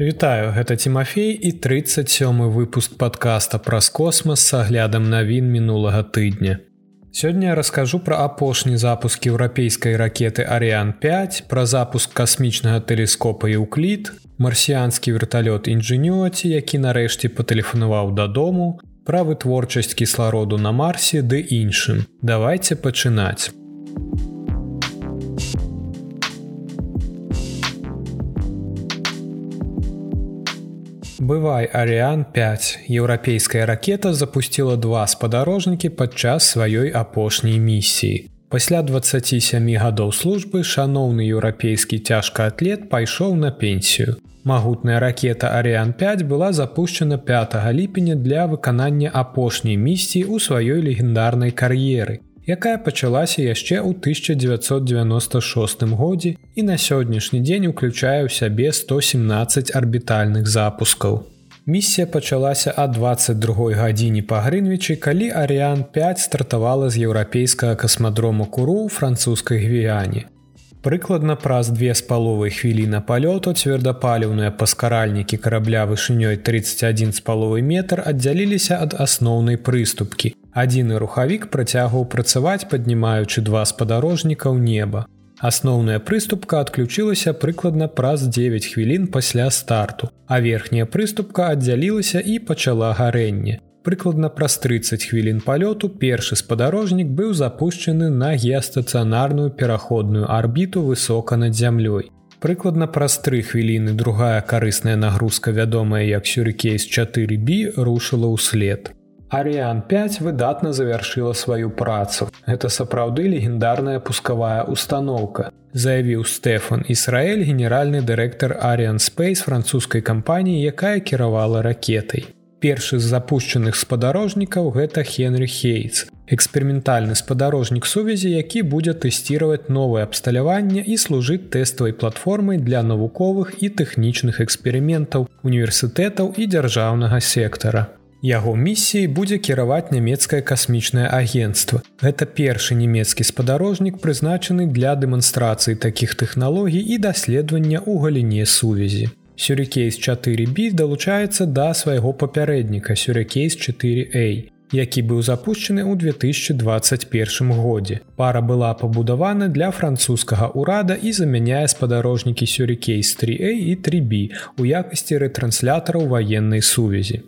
Вітаю гэта Тимофей і 37 выпуск подкаста праз космас с аглядам навін мінулага тыдня. Сёння я раскажу пра апошні запуск еўрапейскай ракеты Арыан 5, пра запуск касмічнага тэлескопа Еўклід, марсіанскі верталёт інжынюаці, які нарэшце патэлефанаваў дадому, пра вытворчасць кіслароду на марсе ды іншым. Давайте пачынаць. Бывай Арыан 5. Еўрапейская ракета запустила два спадарожнікі падчас сваёй апошняй місіі. Пасля 27 гадоў службы шаноўны еўрапейскі цяжкаатлет пайшоў на пенсію. Магутная ракета Арыан 5 была запущена 5 ліпеня для выканання апошняй місіі ў сваёй легендарнай кар'еры якая пачалася яшчэ ў 1996 годзе і на сённяшні дзень уключае ў сябе 117 арбітальных запускаў. Місія пачалася ад 22 гадзіне па Грынвічы, калі Арыан 5 стартавала з еўрапейскага касмадрому куру ў французскай гвіяне. Прыкладна праз две з паловай хвіліна палёту цвёрдапаліўныя паскаральнікі карабля вышынёй 31 з паловы метр аддзяліліся ад асноўнай прыступкі, Адзіны рухавік працягваў працаваць, паднімаючы два спадарожніка ў неба. Асноўная прыступка адключылася прыкладна праз 9 хвілін пасля старту, а верхняя прыступка аддзялілася і пачала гарэнне. Прыкладна праз 30 хвілін палёту першы спадарожнік быў запущены на геастацыянарную пераходную арбіту высока над зямлёй. Прыкладна праз тры хвіліны другая карысная нагрузка, вядомая як сюрыкейс 4B рушыла ўслед. Арыан 5 выдатна завяршыла сваю працу. Гэта сапраўды легендарная пускавая установка. Заявіў Стэфан Ісраэль, генеральны дырэктар Арыан Space французскай кампаніі, якая кіравала ракетай. Першы з запущенных спадарожнікаў гэта Хенры Хейтс. Эксперыментальны спадарожнік сувязі, які будзе тэсціраваць новае абсталяванне і служыць тэставай платформай для навуковых і тэхнічных эксперыментаў, універсітэтаў і дзяржаўнага сектара. Яго місіяй будзе кіраваць нямецкае касмічнае агенцтва. Гэта першы нямецкі спадарожнік прызначаны для дэманстрацыі такіх тэхналогій і даследавання ў галіне сувязі. Сюрыкейс 4B далучаецца да свайго папярэдніка Сюрыкейс 4A, які быў запущены ў 2021 годзе. Пара была пабудавана для французскага ўрада і замяняе спадарожнікі Сюрыкейс 3A і 3B у якасці рэтранслятараў ваеннай сувязі.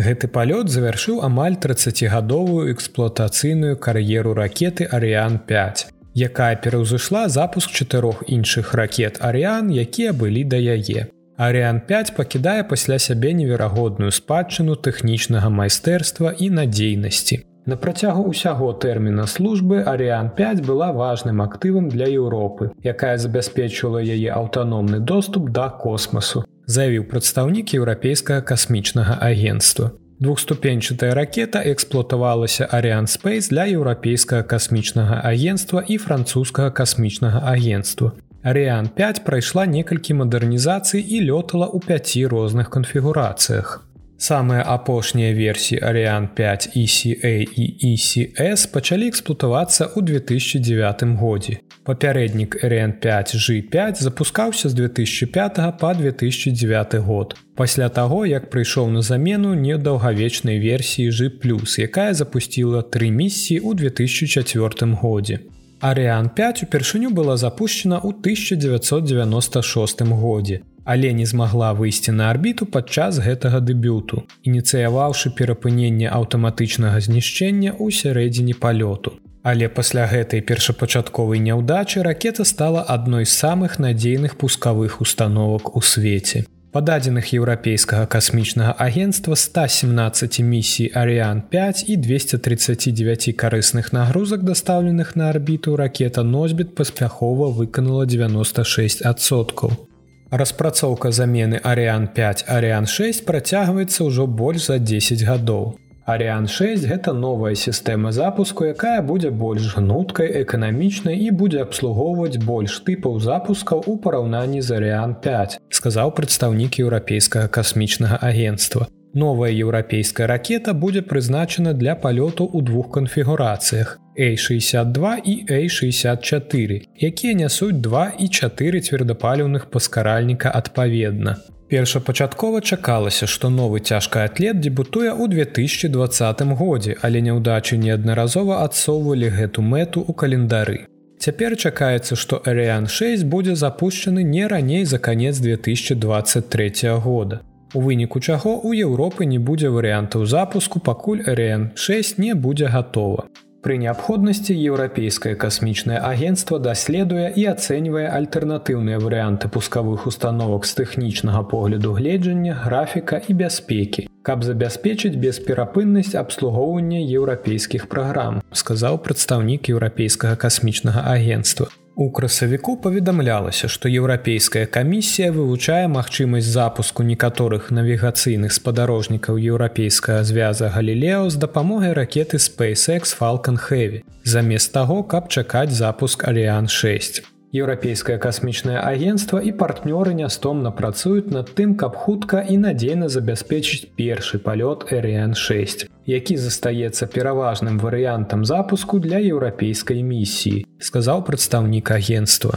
Гэты палёт завяршыў амаль 30гадовую эксплуатацыйную кар'еру ракеты Арыан 5, якая пераўзышла запуск чатырох іншых ракет Арыан, якія былі да яе. Арыан 5 пакідае пасля сябе неверагодную спадчыну тэхнічнага майстэрства і надзейнасці. На працягу ўсяго тэрміна службы Арыан 5 была важным актывам для Еўропы, якая забяспечыла яе аўтаномны доступ да космасу заявіў прадстаўнік еўрапейскага касмічнага агенства. Двухступенчатая ракета эксплуатавалася Арыан Space для еўрапейскага касмічнага агенства і французскага касмічнага агенства. Арыан 5 прайшла некалькі мадэрнізацый і лётала ў пяці розных канфігурацыях. Самыя апошнія версіі Арыан 5 ECA і ECS пачалі эксплуатавацца ў 2009 годзе. Папярэднік Рн 5 G5 запускаўся з 2005 па 2009 год. Пасля таго, як прыйшоў на замену недаўгавечнай версіі G+, якая запусціла тры місіі ў 2004 годзе. Арыан 5 упершыню была запущена ў 1996 годзе але не змагла выйсці на арбіту падчас гэтага дэбюту, ініцыяваўшы перапыненне аўтаматычнага знішчэння ў сярэдзіне палёту. Але пасля гэтай першапачатковай няўдачы ракета стала адной з самых надзейных пускавых установак у свеце. Па дадзеных еўрапейскага касмічнага агенства 117 місій Арыан 5 і 239 карысных нагрузак, дастаўленых на арбіту ракета носьбіт паспяхова выканала 96соткаў. Распрацоўка замены Арыан 5 Арыан 6 працягваецца ўжо больш за 10 гадоў. Арыан 6 гэта новая сістэма запуску, якая будзе больш гнуткай, эканамічнай і будзе абслугоўваць больш тыпаў запускаў у параўнанні з Арыан 5, сказаў прадстаўнік еўрапейскага касмічнага агенства. Новая еўрапейская ракета будзе прызначана для палёту ў двух канфігурацыях A62 і A64, якія нясуць 2 і 4 цвердапаліўных паскаральніка адпаведна. Першапачаткова чакалася, што новы цяжка атлет дебютуе ў 2020 годзе, але няўдачы неаднаразова адсоўвалі гэту мэту ў календары. Цяпер чакаецца, што Ариан 6 будзе запущены не раней за канец 2023 года. У выніку чаго ў Еўропы не будзе варыянтаў запуску, пакуль Ариан 6 не будзе гатова. Пры неабходнасці еўрапейскае касмічнае агенцтва даследуе і ацэньвае альтэрнатыўныя варыянты пускавых установак з тэхнічнага погляду гледжання, графіка і бяспекі, каб забяспечыць бесперапыннасць абслугоўвання еўрапейскіх праграм, сказаў прадстаўнік еўрапейскага касмічнага агенства. У красавіку паведамлялася, што еўрапейская камісія вывучае магчымасць запуску некаторых навігацыйных спадарожнікаў еўрапейскага звяза Галілео з дапамогай ракеты SpaceX Falcon Heavy, замест таго, каб чакаць запуск Ариан 6. Еўрапейскае касмічнае агенцтва і партнёры нястомна працуюць над тым, каб хутка і надзейна забяспечыць першы палёт Рн 6, які застаецца пераважным варыянтам запуску для еўрапейскай місіі, сказаў прадстаўнік агенства.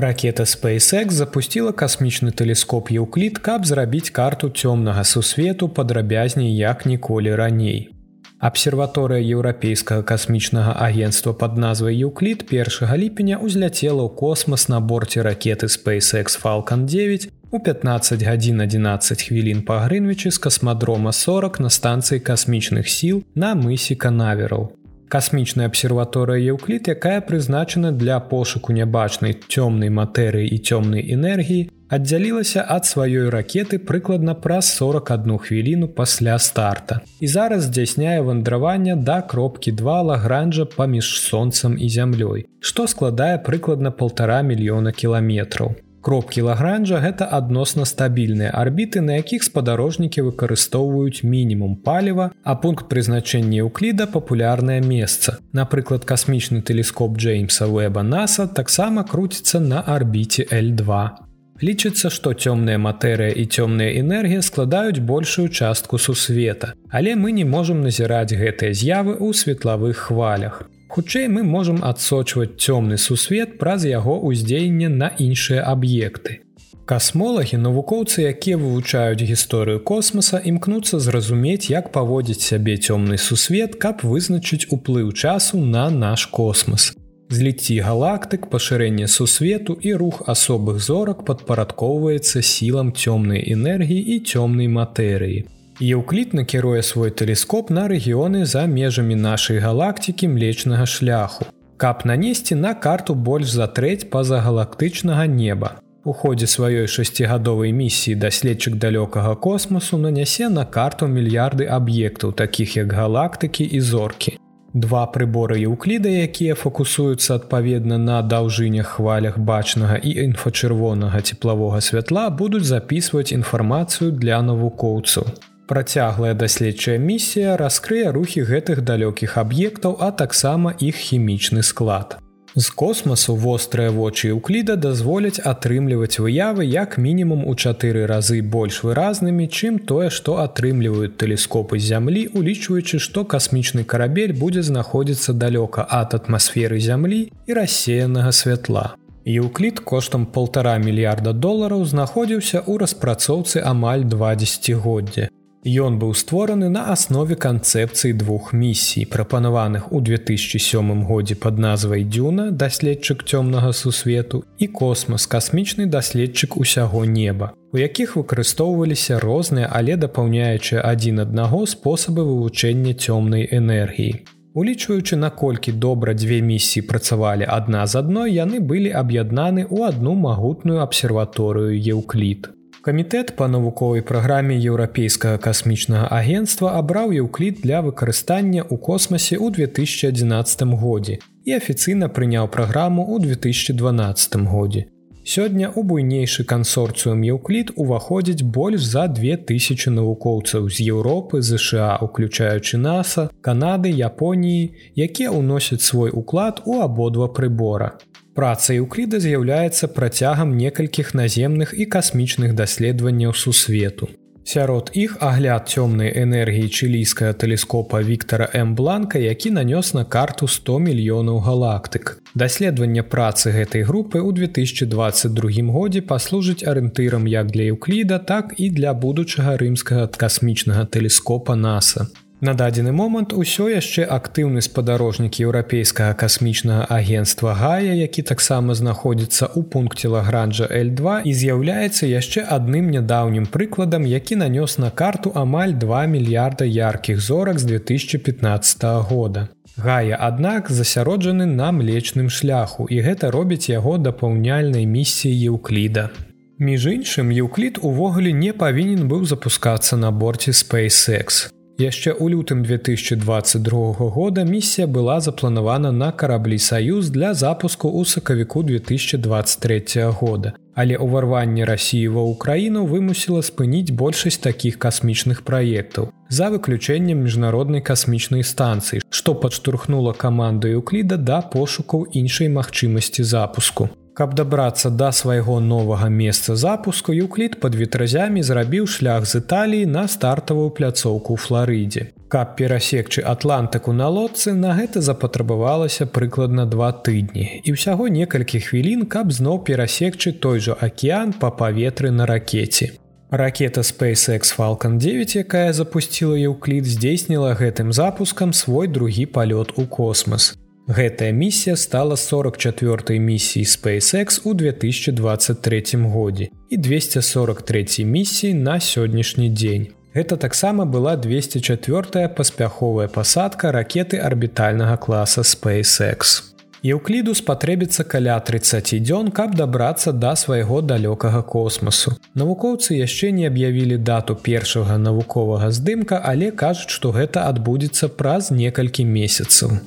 Ракета SpaceX запустила касмічны тэлескоп Еўклід, каб зрабіць карту цёмнага сусвету падрабязней як ніколі раней. Абсерваторыя еўрапейскага касмічнага агенства пад назвай Еўклід 1 ліпеня ўзляцела ў космас на борце ракеты SpaceX Falcon 9 у 15 гадзін 11 хвілін па Грынвічы з касмадрома 40 на станцыі касмічных сіл на мысе канавераў касмічная абсерваторыя Еўклід, якая прызначана для пошуку нябачнай цёмнай матэрыі і цёмнай энергіі, аддзялілася ад сваёй ракеты прыкладна праз 41 хвіліну пасля старта. І зараз здзяйсняе вандраванне да кропкі два лагранжа паміж сонцам і зямлёй, што складае прыкладна полтора мільёна кіламетраў. Кропкі лагранжа гэта адносна стабільныя арбіты, на якіх спадарожнікі выкарыстоўваюць мінімум паліва, а пункт прызначэння ўкліда папулярнае месца. Напрыклад, касмічны тэлескоп Джеймса Вэба NASA таксама круціцца на арбіце L2. Лічыцца, што цёмная матэрыя і цёмная энергія складаюць большую частку сусвета, але мы не можам назіраць гэтыя з'явы ў светлавых хвалях. Хутчэй мы можам адсочваць цёмны сусвет праз яго ўздзеянне на іншыя аб'екты. Касмолагі, навукоўцы, якія вывучаюць гісторыю космоса, імкнуцца зразумець, як паводзіць сябе цёмны сусвет, каб вызначыць уплыў часу на наш космос. Зліцці галактык, пашырэнне сусвету і рух асобых зорак падпарадкоўваецца сілам цёмнай энергіі і цёмнай матэрыі. Еўклід накіруе свой тэлескоп на рэгіёны за межамі нашай галактыкі млечнага шляху, каб нанесці на карту больш за трэць пазагалактычнага неба. У ходзе сваёй шасцігадовай місіі даследчык далёкага космосу нанясе на карту мільярды аб'ектаў, такіх як галактыкі і зоркі. Два прыборы еўкліда, якія фокусуюцца адпаведна на даўжынях хвалях бачнага і інфачырвонага цеплавога святла будуць запісваць інфармацыю для навукоўцаў. Працяглая даследчая місія раскрые рухі гэтых далёкіх аб'ектаў, а таксама іх хімічны склад. З космасу вострыя вочы ўкліда дазволяць атрымліваць выявы як мінімум у чатыры разы больш выразнымі, чым тое, што атрымліваюць тэлескопы зямлі, улічваючы, што касмічны карабель будзе знаходзіцца далёка ад атмасферы зямлі і рассеянага святла. Еўклід коштам полтора мільярда долараў знаходзіўся ў распрацоўцы амаль два десятгоддзя. Ён быў створаны на аснове канцэпцыі двух місій, прапанаваных у 2007 годзе пад назвай Дюна, даследчык цёмнага сусвету і космас касмічны даследчык усяго неба, у якіх выкарыстоўваліся розныя, але дапаўняючыя адзін аднаго спосабы вывучэння цёмнай энергіі. Улічваючы, наколькі добра дзве місіі працавалі адна з адной, яны былі аб'яднаны ў адну магутную абсерваторыю Еўклід. Камітэт па навуковай праграме еўрапейскага касмічнага агенства абраў еўклід для выкарыстання ў космасе ў 2011 годзе і афіцыйна прыняў праграму ў 2012 годзе. Сёння ў буйнейшы кансорцыум Еўклід уваходзіць больш за 2000 навукоўцаў з Еўропы, ЗША, уключаючы NASAа, Канады, Японіі, якія ўносяць свой уклад у абодва прыбора. Праца Еўкліда з'яўляецца працягам некалькіх наземных і касмічных даследаванняў сусвету. Сярод іх агляд цёмнай энергіі чылійскага тэлескопа Віктора М бланка, які нанёс на карту 100 мільёнаў галактык. Даследаванне працы гэтай групы ў 2022 годзе паслужыць арыентырам як для Еўкліда, так і для будучага рымскага касмічнага тэлескопа NASAа. На дадзены момант усё яшчэ актыўны спадарожнік еўрапейскага касмічнага агенства Гая, які таксама знаходзіцца ў пункце лагранжа L2 і з'яўляецца яшчэ адным нядаўнім прыкладам, які нанёс на карту амаль 2 мільярда яркіх зорак з 2015 года. Гая, аднак засяроджаны на млечным шляху і гэта робіць яго дапаўняльнай місіі Еўкліда. Між іншым, Еўклід увогуле не павінен быў запускацца на борце SpaceX. Яшчэ ў лютым 2022 года місія была запланавана на караблі саюз для запуску ў сакавіку 2023 года. Але ўварванне рассіі ва ўкраіну вымусіла спыніць большасць такіх касмічных праектаў за выключэннем міжнароднай касмічнай станцыі, што падштурхнула каманду Еўкліда да пошукаў іншай магчымасці запуску. Каб дабрацца да свайго новага месца запуску Юклід пад ветразямі зрабіў шлях з Італіі на стартавую пляцоўку ў Флорыдзе. Каб перасекчы атлантыку на лодцы на гэта запатрабавалася прыкладна два тыдні і ўсяго некалькі хвілін, каб зноў перасекчы той жа акеан па паветры на ракете. Ракета SpaceX Falалcon 9, якая запусціла Еўклід, здзейсніла гэтым запускам свой другі палёт у космас. Гэтая місія стала 44 місіі SpaceX у 2023 годзе і 243 місіі на сённяшні дзень. Гэта таксама была 204 паспяховая пасадка ракеты арбітальнага класа SpaceX. Еўкліду спатрэбіцца каля 30 дзён, каб дабрацца да свайго далёкага космасу. Навукоўцы яшчэ не аб'явілі дату першага навуковага здымка, але кажуць, што гэта адбудзецца праз некалькі месяцаў.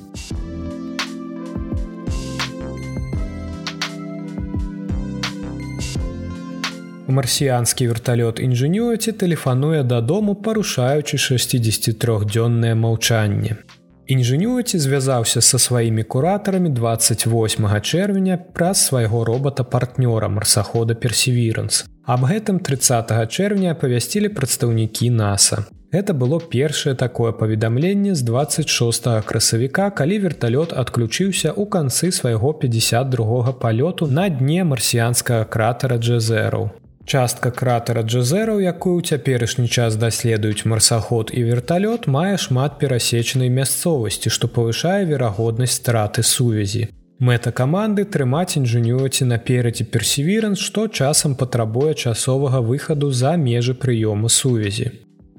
Марсіянскі верталёт інжынюці тэлефануе дадому парушаючы 63-дзённае маўчанне. Інжынюці звязаўся са сваімі куратарамі 28 чэрвеня праз свайго робата-партнёра марсахода персевіранс. Аб гэтым 30 чэрвеня павясцілі прадстаўнікі NASAа. Гэта было першае такое паведамленне з 26 красавіка, калі верталёт адключыўся ў канцы свайго 52 палёту на дне марсіянскага кратера Джезеру. Частка кратера Джезераў, якую ў цяперашні час даследуюць марсаход і верталёт, мае шмат перасечанай мясцовасці, што павышае верагоднасць страты сувязі. Мэта каманды трымаць інжынюці наперадзе персевіранс, што часам патрабуе часовага выхаду за межы прыёму сувязі.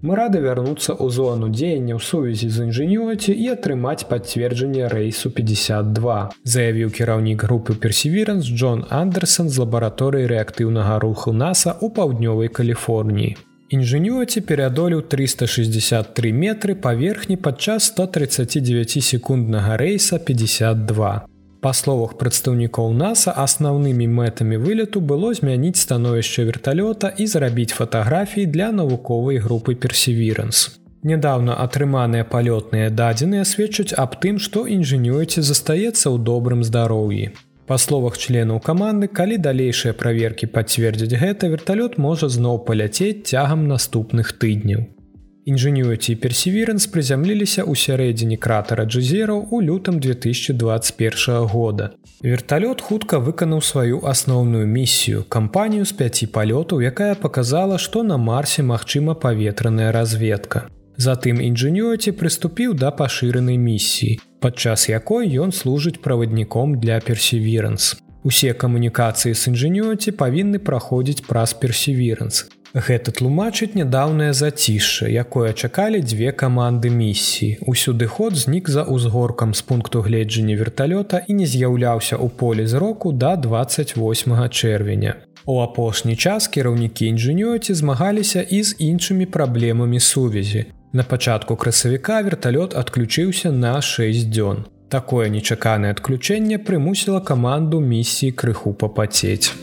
Мы рады вярнуцца ў зону дзеяння ў сувязі з інжынюці і атрымаць пацверджанне рэйсу 52, заявіў кіраўнік групы персевіранс Джон Андерсон з лабараторыі рэактыўнага руху NASAа ў паўднёвай Каліфорніі. Інжынюці перадолеў 363 метры паверхні падчас 139 секунднага рэйса 52. Па словах прадстаўнікоў NASAа асноўнымі мэтамі вылету было змяніць становішча верталёта і зрабіць фатаграфіі для навуковай групы персевіранс. Нядаўна атрыманыя палётныя дадзеныя сведчаць аб тым, што інжынюеце застаецца ў добрым здароўі. Па словах членаў каманды, калі далейшыя праверкі пацвердзяць гэта, верталёт можа зноў паляцець цягам наступных тыдняў. Інжынюці персевіранс прызямліліся ў сярэдзіне кратара джезераў у лютым 2021 года. Верталёт хутка выканаў сваю асноўную місію кампанію з пяці палётаў, якая паказала, што на марсе магчыма паветраная разведка. Затым інжынюці прыступіў да пашыранай місіі, падчас якой ён служыць правадніком для персевіранс. Усе камунікацыі з інжынюці павінны праходзіць праз персевіранс. Гэта тлумачыць нядаўнае зацішша, якое чакалі дзве каманды місіі. Усюды ход знік за ўзгоркам з пункту гледжання верталёта і не з'яўляўся ў поле зроку да 28 чэрвеня. У апошні час кіраўнікі інжынёці змагаліся і з іншымі праблемамі сувязі. На пачатку красавіка верталёт адключыўся на 6 дзён. Такое нечаканае адключэнне прымусіла каманду місіі крыху папацець.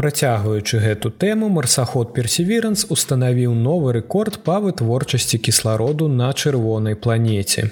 Працягваючы гэту тэму марсаход персеверанс устанавіў новы рэкорд па вытворчасці кіслароду на чырвонай планеце.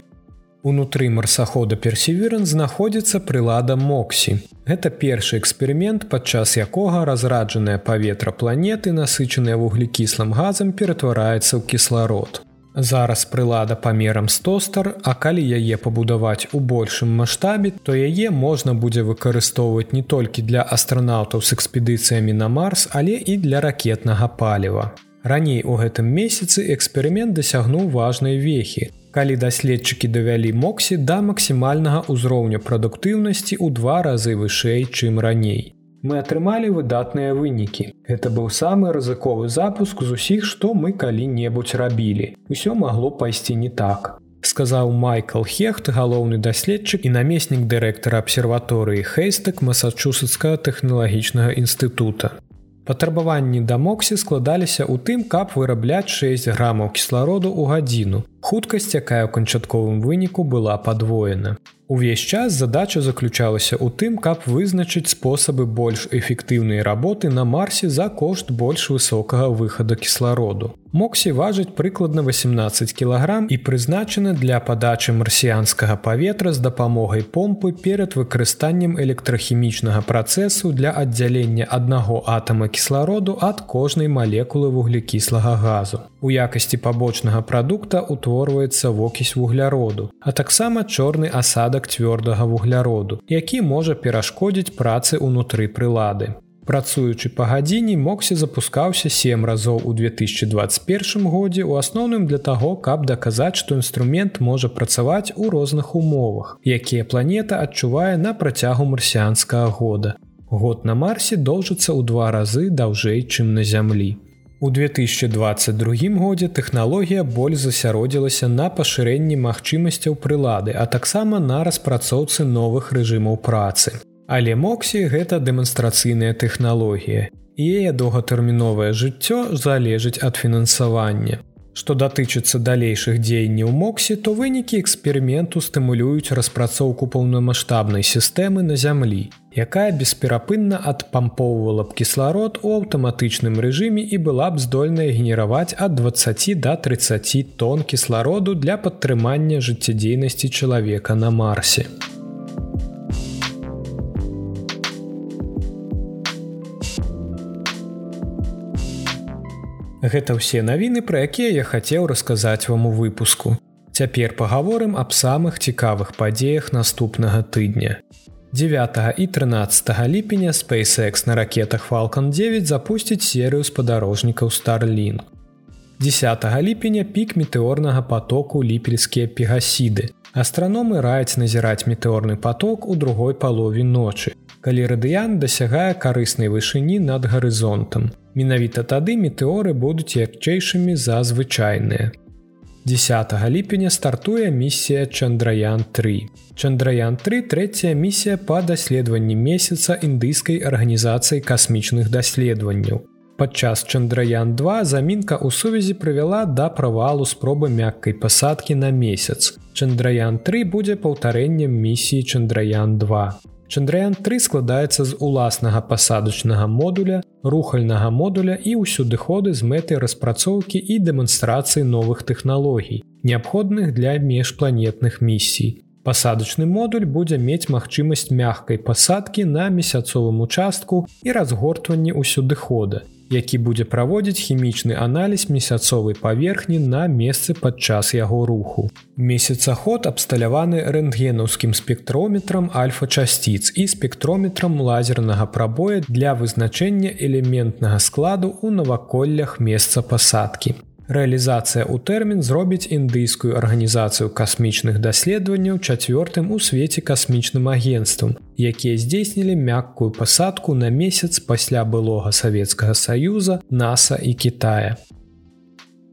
Унутры марсахода персеверан знаходзіцца прылада Моксі. Гэта першы эксперымент, падчас якога разраджанае паветра планеты, насычаныя вуглекіслым газам ператвараецца ў кісларод. Зараз прылада памерам стостар, а калі яе пабудаваць у большым маштабе, то яе можна будзе выкарыстоўваць не толькі для астранаўтаў з экспедыцыямі на Марс, але і для ракетнага паліва. Раней у гэтым месяцы эксперымент дасягнуў важнай вехі калі даследчыкі давялі моксі да максімальнага ўзроўня прадуктыўнасці ў два разы вышэй, чым раней. Мы атрымалі выдатныя вынікі. Гэта быў самы рызыковы запуск з усіх, што мы калі-небудзь рабілі. Усё магло пайсці не так. Сказаў Майкл Хехт, галоўны даследчык і намеснік дырэктара абсерваторыі Хейстак Масачусетскага тэхналагічнага інстытута. Патрабаванні да моксі складаліся ў тым, каб вырабляць 6 грамаў кіслароду ў гадзіну. Хуткасць, якая ў канчатковым выніку была падвоена. Увесь час задача заключалася ў тым, каб вызначыць спосабы больш эфектыўнай работы на марсе за кошт больш высокага выхаду кіслароду. Моксі важыць прыкладна 18 кілаграм і прызначана для падачы марсіянскага паветра з дапамогай помпы перад выкарыстаннем электрахімічнага працэсу для аддзялення аднаго атама кіслароду ад кожнай малекулы вуглекіслага газу. У якасці пабочнага прадукта утворваецца вокісь вугляроду, а таксама чорны асадак цвёрдага вугляроду, які можа перашкодзіць працы ўнутры прылады. Працуючы па гадзіне моксі запускаўся сем разоў у 2021 годзе у асноўным для таго, каб даказаць, што інструмент можа працаваць у розных умовах, якія планета адчувае на працягу марсіанскага года. Год на марсе доўжыцца ў два разы даўжэй, чым на зямлі. У 2022 годзе тэхналогія боль засяродзілася на пашырэнні магчымасцяў прылады, а таксама на распрацоўцы новых рэжымаў працы. Але Моксі гэта дэманстрацыйная тэхналогія. Яе доўгатэрміновае жыццё залежыць ад фінансавання. Што датычыцца далейшых дзеянняў Моксі, то вынікі эксперыменту стымулююць распрацоўку паўнамасштабнай сістэмы на зямлі, якая бесперапынна адпампоўвала б кісларод у аўтаматычным рэжыме і была б здольная генераваць ад 20 до 30 тонн кіслароду для падтрымання жыццядзейнасці чалавека на марсе. Гэта ўсе навіны, пра якія я хацеў расказаць вам у выпуску. Цяпер пагаворым аб самых цікавых падзеях наступнага тыдня. 9 і 13 ліпеня SpaceX на ракетах Falалcon 9 запусціць серыю спадарожнікаў Starlink. 10 ліпеня пік метэорнага потоку ліпельскія пегасіды. Астраномы раяць назіраць метэорны поток у другой палове ночы, калі радыян дасягае карыснай вышыні над гарызонтам. Менавіта тады метэоры будуць ягчэйшымі за звычайныя. 10 ліпеня стартуе місія Чандраян 3. Чандраян 3 трэцяя місія па даследаванні месяца індыйскай арганізацыі касмічных даследаванняў. Падчас Чандраян 2 замінка ў сувязі прывяла да правалу спробы мяккай пасадкі на месяц. Чандраян 3 будзе паўтарэннем місіі Чандраян 2. Чандраян 3 складаецца з уласнага пасадачнага модуля, рухальнага модуля і ўсюдыходы з мэтай распрацоўкі і дэманстрацыі новых тэхналогій, неабходных для межпланетных місій. Пасадачны модуль будзе мець магчымасць мягкай пасадкі на месяцовым участку і разгортванні ўсюдыхода, які будзе праводзіць хімічны аналіз месяцовай паверхні на месцы падчас яго руху. Месяцаход абсталяваны рэнтгенаўскім спектрометрам альфа-часціц і спектрометрам лазернага прабоя для вызначэння элементнага складу ў наваколлях месца пасадкі. Рэалізацыя ў тэрмін зробіць індыйскую арганізацыю касмічных даследаванняў чацвёртым у свеце касмічным агенствам, якія здзейснілі мяккую пасадку на месяц пасля былога Савецкага саюза, NASAа і Китая.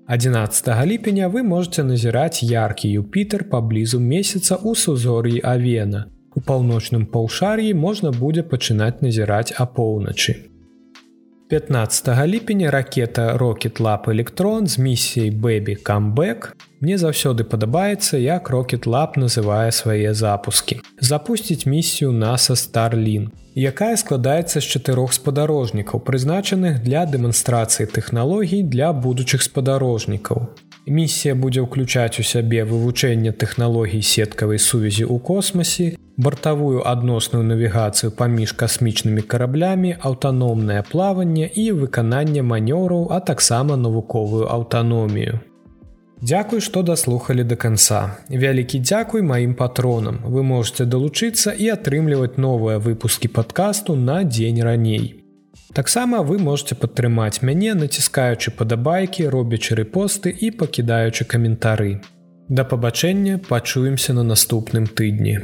11 ліпеня вы можете назіраць яркі Юпітер паблізу месяца ў сузор'і Авена. У паўночным паўшар'і можна будзе пачынаць назіраць апоўначы. 15 ліпеня ракета Rocket Lab электрон з місіяй Baby камбэк мне заўсёды падабаецца як Rocket Lab называе свае запускі запусціць місію NASA Starлін якая складаецца з чатырох спадарожнікаў прызначаных для дэманстрацыі тэхналогій для будучых спадарожнікаў. Місія будзе ўключаць у сябе вывучэнне тэхналогій сеткавай сувязі ў космосе, бартавую адносную навігацыю паміж касмічнымі караблямі, аўтаномнае плаванне і выкананне манёраў, а таксама навуковую аўтаномію. Дзякуй, што даслухалі да канца. Вялікі дзякуй маім патронам. Вы можете далучыцца і атрымліваць новыя выпускі падкасту на дзень раней. Таксама вы можете падтрымаць мяне, націскаючы падабайкі, робячы рэпосты і пакідаючы каментары. Да пабачэння пачуемся на наступным тыдні.